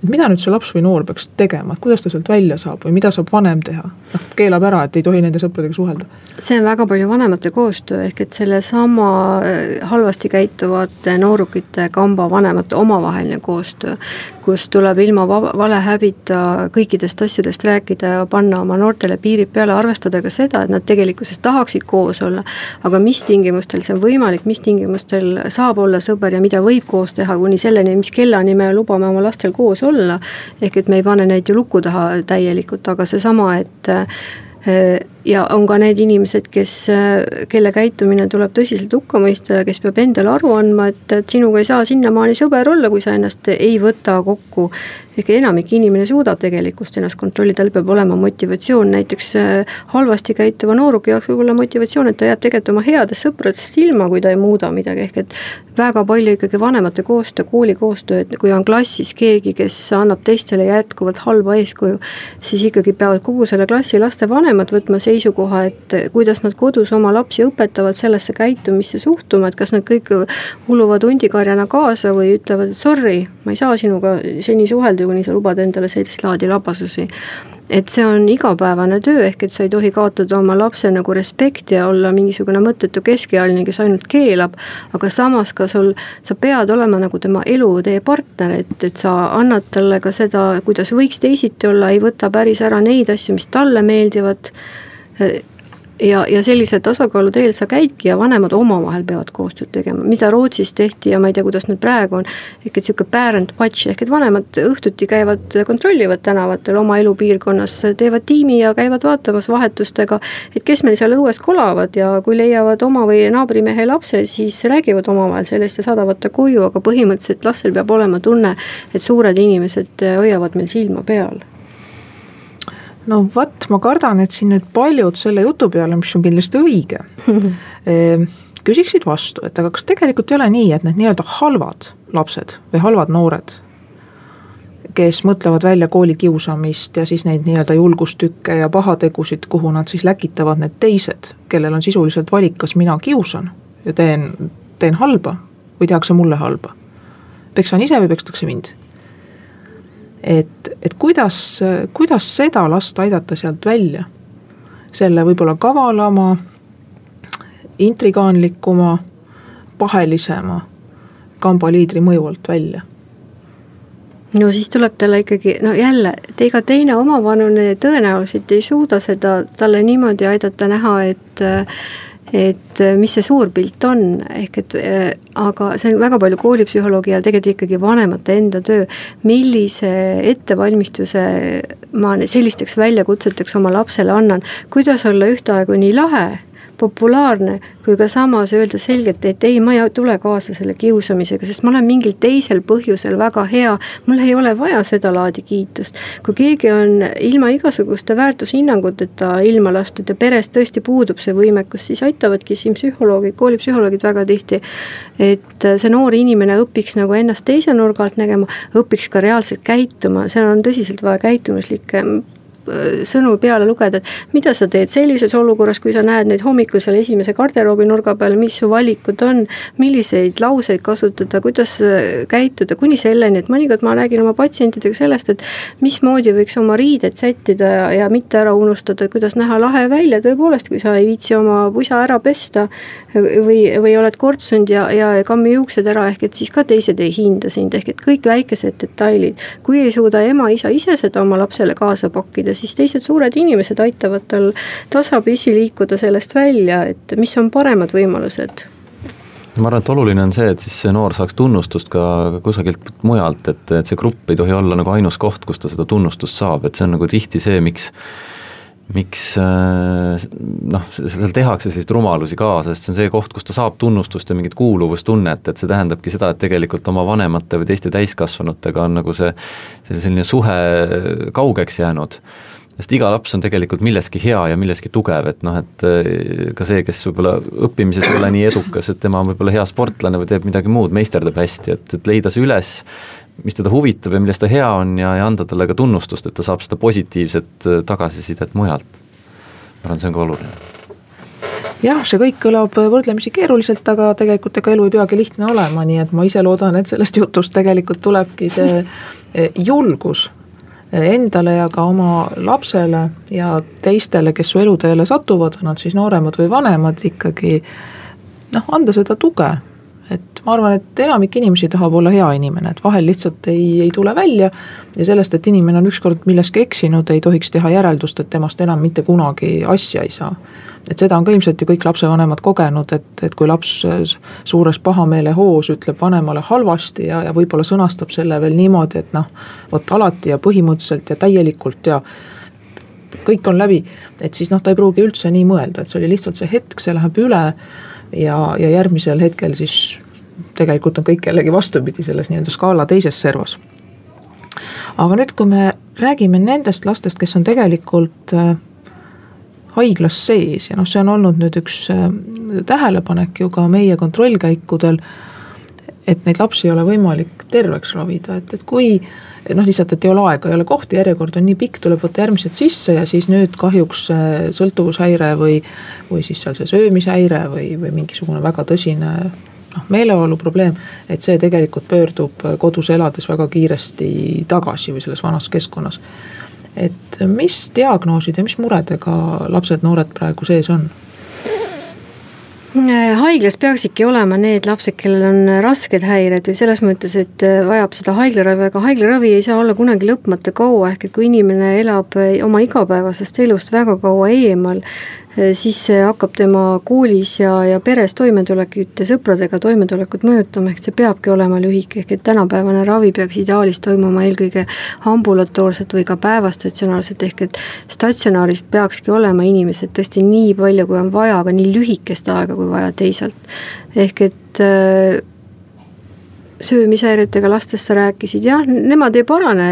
mida nüüd see laps või noor peaks tegema, et kuidas ta sealt välja saab või mida saab vanem teha? noh, keelab ära, et ei tohi nende sõpradega suhelda. see on väga palju vanemate koostöö, ehk et sellesama äh, halvasti käituvate noorukite kamba vanemate omavaheline koostöö, kus tuleb ilma valehäbita kõikidest asjadest rääkida ja panna oma noortele piirid peale, arvestada ka seda, et nad tegelikkuses tahaksid koos olla, aga mis tingimustel see on võimalik, mis tingimustel saab olla sõber ja mida võib koos teha, kuni selleni, mis kellani me lubame oma lastel koos olla, ehk et me ei pane neid ju luku taha täielikult, aga seesama, et ja on ka need inimesed, kes, kelle käitumine tuleb tõsiselt hukka mõista ja kes peab endale aru andma, et, et sinuga ei saa sinnamaani sõber olla, kui sa ennast ei võta kokku. ehk enamik inimene suudab tegelikkust ennast kontrollida, tal peab olema motivatsioon, näiteks äh, halvasti käituva nooruki jaoks võib olla motivatsioon, et ta jääb tegelikult oma headest sõpradest ilma, kui ta ei muuda midagi, ehk et väga palju ikkagi vanemate koostöö, kooli koostöö, et kui on klassis keegi, kes annab teistele jätkuvalt halba eeskuju, siis ikkagi peavad kogu selle klassi laste vanemad võtma see seisukoha, et kuidas nad kodus oma lapsi õpetavad sellesse käitumisse suhtuma, et kas nad kõik uluvad hundikarjana kaasa või ütlevad, et sorry, ma ei saa sinuga seni suhelda, kuni sa lubad endale sellist laadi labasusi. Et see on igapäevane töö, ehk et sa ei tohi kaotada oma lapse nagu respekti ja olla mingisugune mõttetu keskealine, kes ainult keelab, aga samas ka sul, sa pead olema nagu tema elutee partner, et, et sa annad talle ka seda, kuidas võiks teisiti olla, ei võta päris ära neid asju, mis talle meeldivad ja, ja sellisel tasakaalu teel sa käidki ja vanemad omavahel peavad koostööd tegema, mida Rootsis tehti ja ma ei tea, kuidas nüüd praegu on. ehk et sihuke parent watch ehk et vanemad õhtuti käivad, kontrollivad tänavatel oma elupiirkonnas, teevad tiimi ja käivad vaatamas vahetustega. et kes meil seal õues kolavad ja kui leiavad oma või naabrimehe lapse, siis räägivad omavahel sellest ja saadavad ta koju, aga põhimõtteliselt lastel peab olema tunne, et suured inimesed hoiavad meil silma peal no vot, ma kardan, et siin nüüd paljud selle jutu peale, mis on kindlasti õige (laughs) ehm, küsiksid vastu, et aga kas tegelikult ei ole nii, et need nii-öelda halvad lapsed või halvad noored, kes mõtlevad välja koolikiusamist ja siis neid nii-öelda julgustükke ja pahategusid, kuhu nad siis läkitavad need teised, kellel on sisuliselt valik, kas mina kiusan ja teen, teen halba või tehakse mulle halba. peksan ise või pekstakse mind et, et kuidas, kuidas seda last aidata sealt välja. selle võib-olla kavalama, intrigaanlikuma, pahelisema kambaliidri mõju alt välja no siis tuleb talle ikkagi, no jälle, et ega teine omavanune tõenäoliselt ei suuda seda talle niimoodi aidata näha, et et äh, mis see suur pilt on, ehk et äh, aga see on väga palju koolipsühholoogi ja tegelikult ikkagi vanemate enda töö, millise ettevalmistuse ma sellisteks väljakutseteks oma lapsele annan, kuidas olla ühtaegu nii lahe populaarne, kui ka samas öelda selgelt, et ei, ma ei tule kaasa selle kiusamisega, sest ma olen mingil teisel põhjusel väga hea, mul ei ole vaja sedalaadi kiitust. kui keegi on ilma igasuguste väärtushinnanguteta ilma lastud ja peres tõesti puudub see võimekus, siis aitavadki siin psühholoogid, koolipsühholoogid väga tihti, et see noor inimene õpiks nagu ennast teise nurga alt nägema, õpiks ka reaalselt käituma, seal on tõsiselt vaja käitumuslikke sõnu peale lugeda, et mida sa teed sellises olukorras, kui sa näed neid hommikul seal esimese garderoobinurga peal, mis su valikud on, milliseid lauseid kasutada, kuidas käituda, kuni selleni, et mõnikord ma räägin oma patsientidega sellest, et mismoodi võiks oma riided sättida ja, ja mitte ära unustada, kuidas näha lahe välja, tõepoolest, kui sa ei viitsi oma pusa ära pesta või, või oled kortsunud ja, ja kammi juuksed ära, ehk et siis ka teised ei hinda sind, ehk et kõik väikesed detailid. kui ei suuda ema-isa ise seda oma lapsele kaasa pakkida, siis teised suured inimesed aitavad tal tasapisi liikuda sellest välja, et mis on paremad võimalused? Ma arvan, et oluline on see, et siis see noor saaks tunnustust ka kusagilt mujalt, et, et see grupp ei tohi olla nagu ainus koht, kus ta seda tunnustust saab, et see on nagu tihti see, miks miks äh, noh, seal tehakse selliseid rumalusi kaasa, sest see on see koht, kus ta saab tunnustust ja mingit kuuluvustunnet, et see tähendabki seda, et tegelikult oma vanemate või teiste täiskasvanutega on nagu see, see selline suhe kaugeks jäänud. Sest iga laps on tegelikult milleski hea ja milleski tugev, et noh, et äh, ka see, kes võib-olla õppimises ei ole nii edukas, et tema on võib-olla hea sportlane või teeb midagi muud, meisterdab hästi, et, et leida see üles mis teda huvitab ja milles ta hea on ja, ja anda talle ka tunnustust, et ta saab seda positiivset äh, tagasisidet mujalt. ma arvan, see on ka oluline jah, see kõik kõlab võrdlemisi keeruliselt, aga tegelikult ega elu ei peagi lihtne olema, nii et ma ise loodan, et sellest jutust tegelikult tulebki see äh, julgus äh, endale ja ka oma lapsele ja teistele, kes su eluteele satuvad, on nad siis nooremad või vanemad, ikkagi noh, anda seda tuge ma arvan, et enamik inimesi tahab olla hea inimene, et vahel lihtsalt ei, ei tule välja ja sellest, et inimene on ükskord milleski eksinud, ei tohiks teha järeldust, et temast enam mitte kunagi asja ei saa. et seda on ka ilmselt ju kõik lapsevanemad kogenud, et, et kui laps suures pahameelehoos ütleb vanemale halvasti ja, ja võib-olla sõnastab selle veel niimoodi, et noh, vot alati ja põhimõtteliselt ja täielikult ja kõik on läbi, et siis noh, ta ei pruugi üldse nii mõelda, et see oli lihtsalt see hetk, see läheb üle ja, ja järgmisel hetkel siis tegelikult on kõik jällegi vastupidi selles nii-öelda skaala teises servas. aga nüüd, kui me räägime nendest lastest, kes on tegelikult äh, haiglas sees ja noh, see on olnud nüüd üks äh, tähelepanek ju ka meie kontrollkäikudel, et neid lapsi ei ole võimalik terveks ravida, et, et kui noh, lihtsalt, et ei ole aega, ei ole kohti, järjekord on nii pikk, tuleb võtta järgmised sisse ja siis nüüd kahjuks sõltuvushäire või, või siis seal see söömishäire või, või mingisugune väga tõsine noh, meeleolu probleem, et see tegelikult pöördub kodus elades väga kiiresti tagasi või selles vanas keskkonnas. et mis diagnoosid ja mis muredega lapsed-noored praegu sees on? Äh, haiglas peaksidki olema need lapsed, kellel on rasked häired või selles mõttes, et äh, vajab seda haiglaravi, aga haiglaravi ei saa olla kunagi lõpmata kaua, ehk et kui inimene elab äh, oma igapäevasest elust väga kaua eemal, siis see hakkab tema koolis ja, ja peres toimetulekut ja sõpradega toimetulekut mõjutama, ehk see peabki olema lühike, ehk et tänapäevane ravi peaks ideaalis toimuma eelkõige ambulatoorselt või ka päevastatsionaarselt, ehk et statsionaaris peakski olema inimesed tõesti nii palju, kui on vaja, aga nii lühikest aega, kui vaja teisalt. ehk et äh, söömishäiretega lastest sa rääkisid, jah, nemad ei parane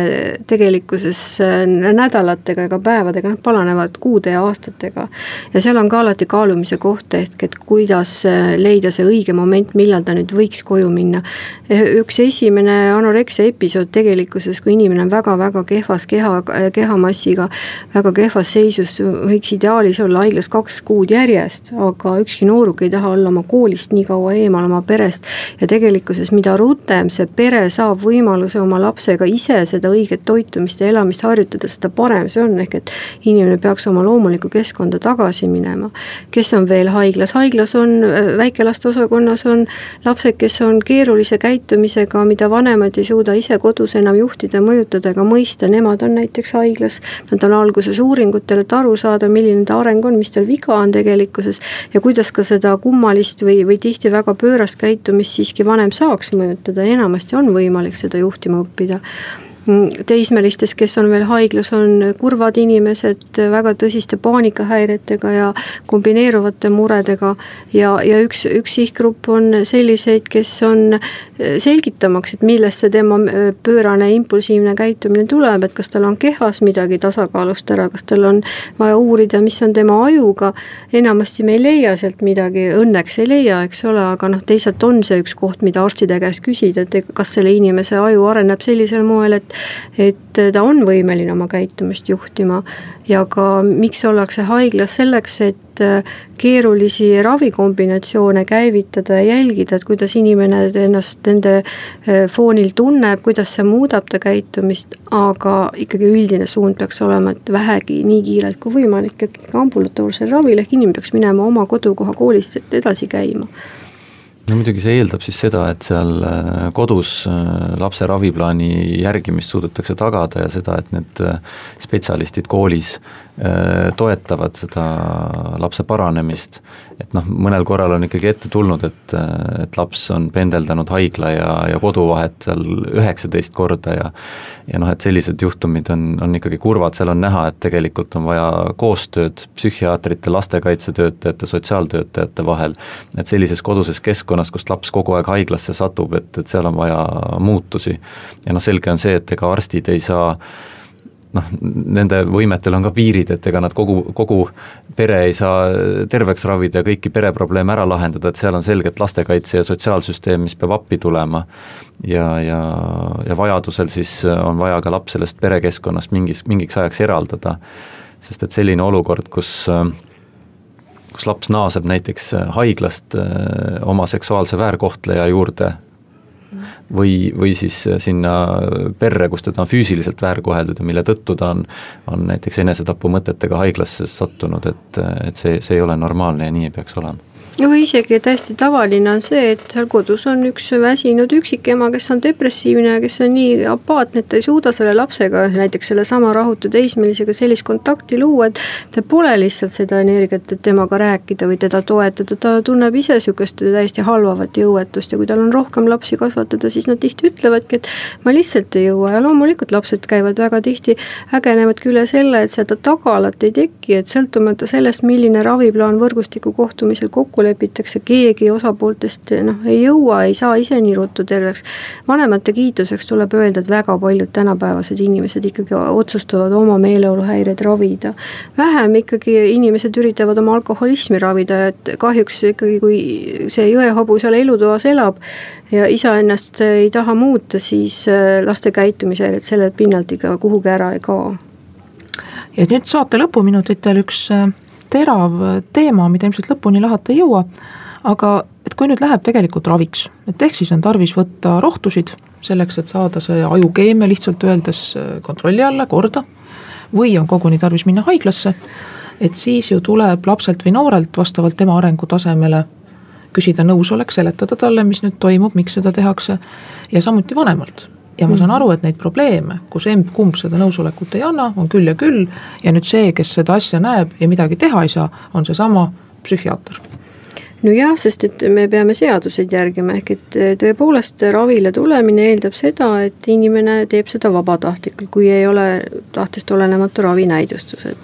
tegelikkuses äh, nädalatega ega päevadega, nad paranevad kuude ja aastatega. ja seal on ka alati kaalumise koht, ehk et kuidas äh, leida see õige moment, millal ta nüüd võiks koju minna. Eh, üks esimene anoreksia episood tegelikkuses, kui inimene on väga-väga kehvas keha, äh, kehamassiga, väga kehvas seisus, võiks ideaalis olla haiglas kaks kuud järjest, aga ükski nooruk ei taha olla oma koolist nii kaua eemal, oma perest ja tegelikkuses mida rutem rutem see pere saab võimaluse oma lapsega ise seda õiget toitumist ja elamist harjutada, seda parem see on, ehk et inimene peaks oma loomulikku keskkonda tagasi minema. kes on veel haiglas, haiglas on, äh, väikelaste osakonnas on lapsed, kes on keerulise käitumisega, mida vanemad ei suuda ise kodus enam juhtida, mõjutada ega mõista, nemad on näiteks haiglas. Nad on alguses uuringutel, et aru saada, milline ta areng on, mis tal viga on tegelikkuses ja kuidas ka seda kummalist või, või tihti väga pöörast käitumist siiski vanem saaks mõjutada õpetada, enamasti on võimalik seda juhtima õppida teismelistes, kes on veel haiglas, on kurvad inimesed väga tõsiste paanikahäiretega ja kombineeruvate muredega. ja, ja üks, üks sihtgrupp on selliseid, kes on selgitamaks, et millest see tema pöörane impulsiivne käitumine tuleb, et kas tal on kehas midagi tasakaalust ära, kas tal on vaja uurida, mis on tema ajuga. enamasti me ei leia sealt midagi, õnneks ei leia, eks ole, aga noh, teisalt on see üks koht, mida arstide käest küsida, et kas selle inimese aju areneb sellisel moel, et et ta on võimeline oma käitumist juhtima ja ka miks ollakse haiglas selleks, et äh, keerulisi ravikombinatsioone käivitada ja jälgida, et kuidas inimene ennast nende äh, foonil tunneb, kuidas see muudab ta käitumist, aga ikkagi üldine suund peaks olema, et vähegi nii kiirelt kui võimalik ikkagi ambulatoorsel ravil, ehk inimene peaks minema oma kodukoha koolis edasi käima no muidugi see eeldab siis seda, et seal äh, kodus äh, lapse raviplaani järgimist suudetakse tagada ja seda, et need äh, spetsialistid koolis toetavad seda lapse paranemist. et noh, mõnel korral on ikkagi ette tulnud, et, et laps on pendeldanud haigla ja, ja kodu vahet seal üheksateist korda ja ja noh, et sellised juhtumid on, on ikkagi kurvad, seal on näha, et tegelikult on vaja koostööd psühhiaatrite, lastekaitsetöötajate, sotsiaaltöötajate vahel, et sellises koduses keskkonnas, kust laps kogu aeg haiglasse satub, et, et seal on vaja muutusi. ja noh, selge on see, et ega arstid ei saa noh, nende võimetel on ka piirid, et ega nad kogu, kogu pere ei saa terveks ravida ja kõiki pereprobleeme ära lahendada, et seal on selgelt lastekaitse ja sotsiaalsüsteem, mis peab appi tulema. ja, ja, ja vajadusel siis on vaja ka laps sellest perekeskkonnast mingis, mingiks ajaks eraldada. sest et selline olukord, kus kus laps naaseb näiteks haiglast oma seksuaalse väärkohtleja juurde või, või siis sinna perre, kus teda on füüsiliselt väärkoheldud ja mille tõttu ta on, on näiteks enesetapumõtetega haiglasse sattunud, et, et see, see ei ole normaalne ja nii ei peaks olema või isegi täiesti tavaline on see, et seal kodus on üks väsinud üksikema, kes on depressiivne ja kes on nii apaatne, et ta ei suuda selle lapsega, näiteks sellesama rahutu teismelisega sellist kontakti luua, et tal pole lihtsalt seda energiat, et temaga rääkida või teda toetada, ta tunneb ise sihukest täiesti halvavat jõuetust ja kui tal on rohkem lapsi kasvatada, siis nad tihti ütlevadki, et ma lihtsalt ei jõua. Ja loomulikult lapsed käivad väga tihti, hägenevadki üle selle, et seda tagalat ei teki, et sõltumata sellest, milline raviplaan võrgustiku kohtumisel kokku lepitakse, keegi osapooltest noh, ei jõua, ei saa ise nii ruttu terveks. vanemate kiituseks tuleb öelda, et väga paljud tänapäevased inimesed ikkagi otsustavad oma meeleoluhäireid ravida. vähem ikkagi inimesed üritavad oma alkoholismi ravida, et kahjuks ikkagi, kui see jõehobu seal elutoas elab ja isa ennast ei taha muuta, siis äh, laste käitumishäired sellelt pinnalt ikka kuhugi ära ei kao. ja nüüd saate lõpuminutitel üks äh, terav teema, mida ilmselt lõpuni lahata ei jõua, aga et kui nüüd läheb tegelikult raviks, et ehk siis on tarvis võtta rohtusid selleks, et saada see ajukeemia lihtsalt öeldes kontrolli alla, korda, või on koguni tarvis minna haiglasse, et siis ju tuleb lapselt või noorelt vastavalt tema arengutasemele küsida nõusolek, seletada talle, mis nüüd toimub, miks seda tehakse ja samuti vanemalt ja ma saan mhm. aru, et neid probleeme, kus emb-kumb seda nõusolekut ei anna, on küll ja küll. ja nüüd see, kes seda asja näeb ja midagi teha ei saa, on seesama psühhiaater nojah, sest et me peame seaduseid järgima, ehk et tõepoolest ravile tulemine eeldab seda, et inimene teeb seda vabatahtlikult, kui ei ole tahtest olenematu ravinäidustused.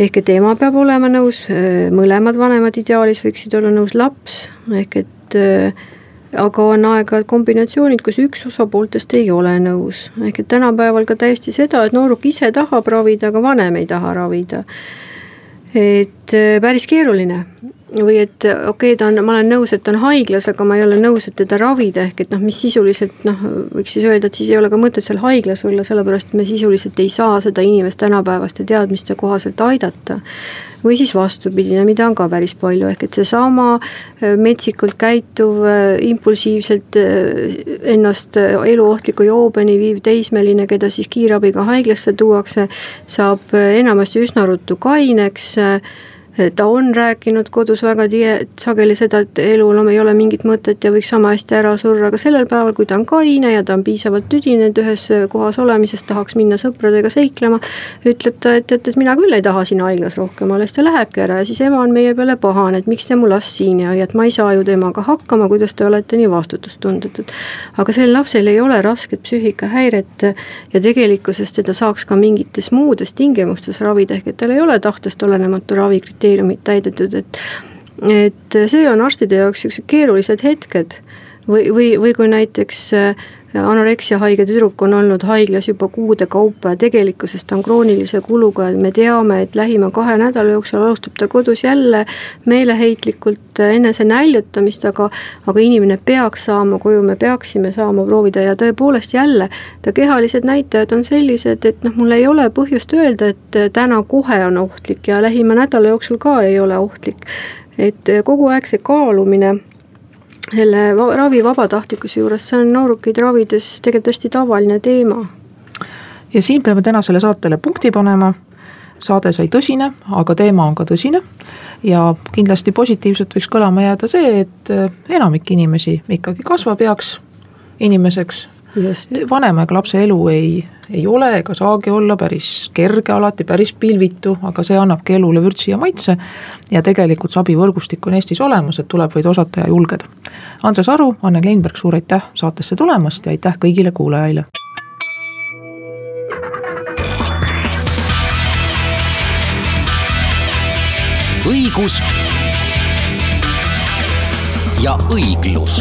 ehk et ema peab olema nõus, mõlemad vanemad ideaalis võiksid olla nõus, laps, ehk et aga on aeg-ajalt kombinatsioonid, kus üks osapooltest ei ole nõus, ehk et tänapäeval ka täiesti seda, et nooruk ise tahab ravida, aga vanem ei taha ravida. et äh, päris keeruline. Või et okei okay,, ta on, ma olen nõus, et ta on haiglas, aga ma ei ole nõus, et teda ravida, ehk et noh, mis sisuliselt noh, võiks siis öelda, et siis ei ole ka mõtet seal haiglas olla, sellepärast me sisuliselt ei saa seda inimest tänapäevaste teadmiste kohaselt aidata või siis vastupidine, mida on ka päris palju, ehk et seesama äh, metsikult käituv, äh, impulsiivselt äh, ennast eluohtliku joobeni viiv teismeline, keda siis kiirabiga haiglasse tuuakse, saab enamasti üsna ruttu kaineks ta on rääkinud kodus väga tihe, sageli seda, et elul ei ole mingit mõtet ja võiks sama hästi ära surra, aga sellel päeval, kui ta on kaine ja ta on piisavalt tüdinenud ühes kohas olemisest, tahaks minna sõpradega seiklema, ütleb ta, et, et, et mina küll ei taha siin haiglas rohkem olla, siis ta lähebki ära ja siis ema on meie peale pahane, et miks te mu last siin ei hoia, et ma ei saa ju temaga hakkama, kuidas te olete nii vastutustundetud. aga sellel lapsel ei ole rasket psüühikahäiret ja tegelikkuses teda saaks ka mingites muudes tingimustes ravida, ehk et tal ei ole tahtest olenematu ravikriteerium kriteeriumid täidetud, et et see on arstide jaoks niisugused keerulised hetked. Või, või, või kui näiteks äh, anoreksia haige tüdruk on olnud haiglas juba kuude kaupa ja tegelikkuses ta on kroonilise kuluga ja me teame, et lähima kahe nädala jooksul alustab ta kodus jälle meeleheitlikult enese näljutamist, aga aga inimene peaks saama koju, me peaksime saama proovida ja tõepoolest jälle, ta kehalised näitajad on sellised, et noh, mul ei ole põhjust öelda, et täna kohe on ohtlik ja lähima nädala jooksul ka ei ole ohtlik. et kogu aeg see kaalumine selle ravi vabatahtlikkuse juures, see on noorukeid ravides tegelikult hästi tavaline teema. ja siin peame tänasele saatele punkti panema, saade sai tõsine, aga teema on ka tõsine ja kindlasti positiivselt võiks kõlama jääda see, et enamik inimesi ikkagi kasvab eaks inimeseks. Vanemaga lapse elu ei ei ole ega saagi olla päris kerge alati, päris pilvitu, aga see annabki elule vürtsi ja maitse. ja tegelikult see abivõrgustik on Eestis olemas, et tuleb vaid osata ja julgeda. Andres Aru, Anne Kleinberg, suur aitäh saatesse tulemast ja aitäh kõigile kuulajaile. õigus ja õiglus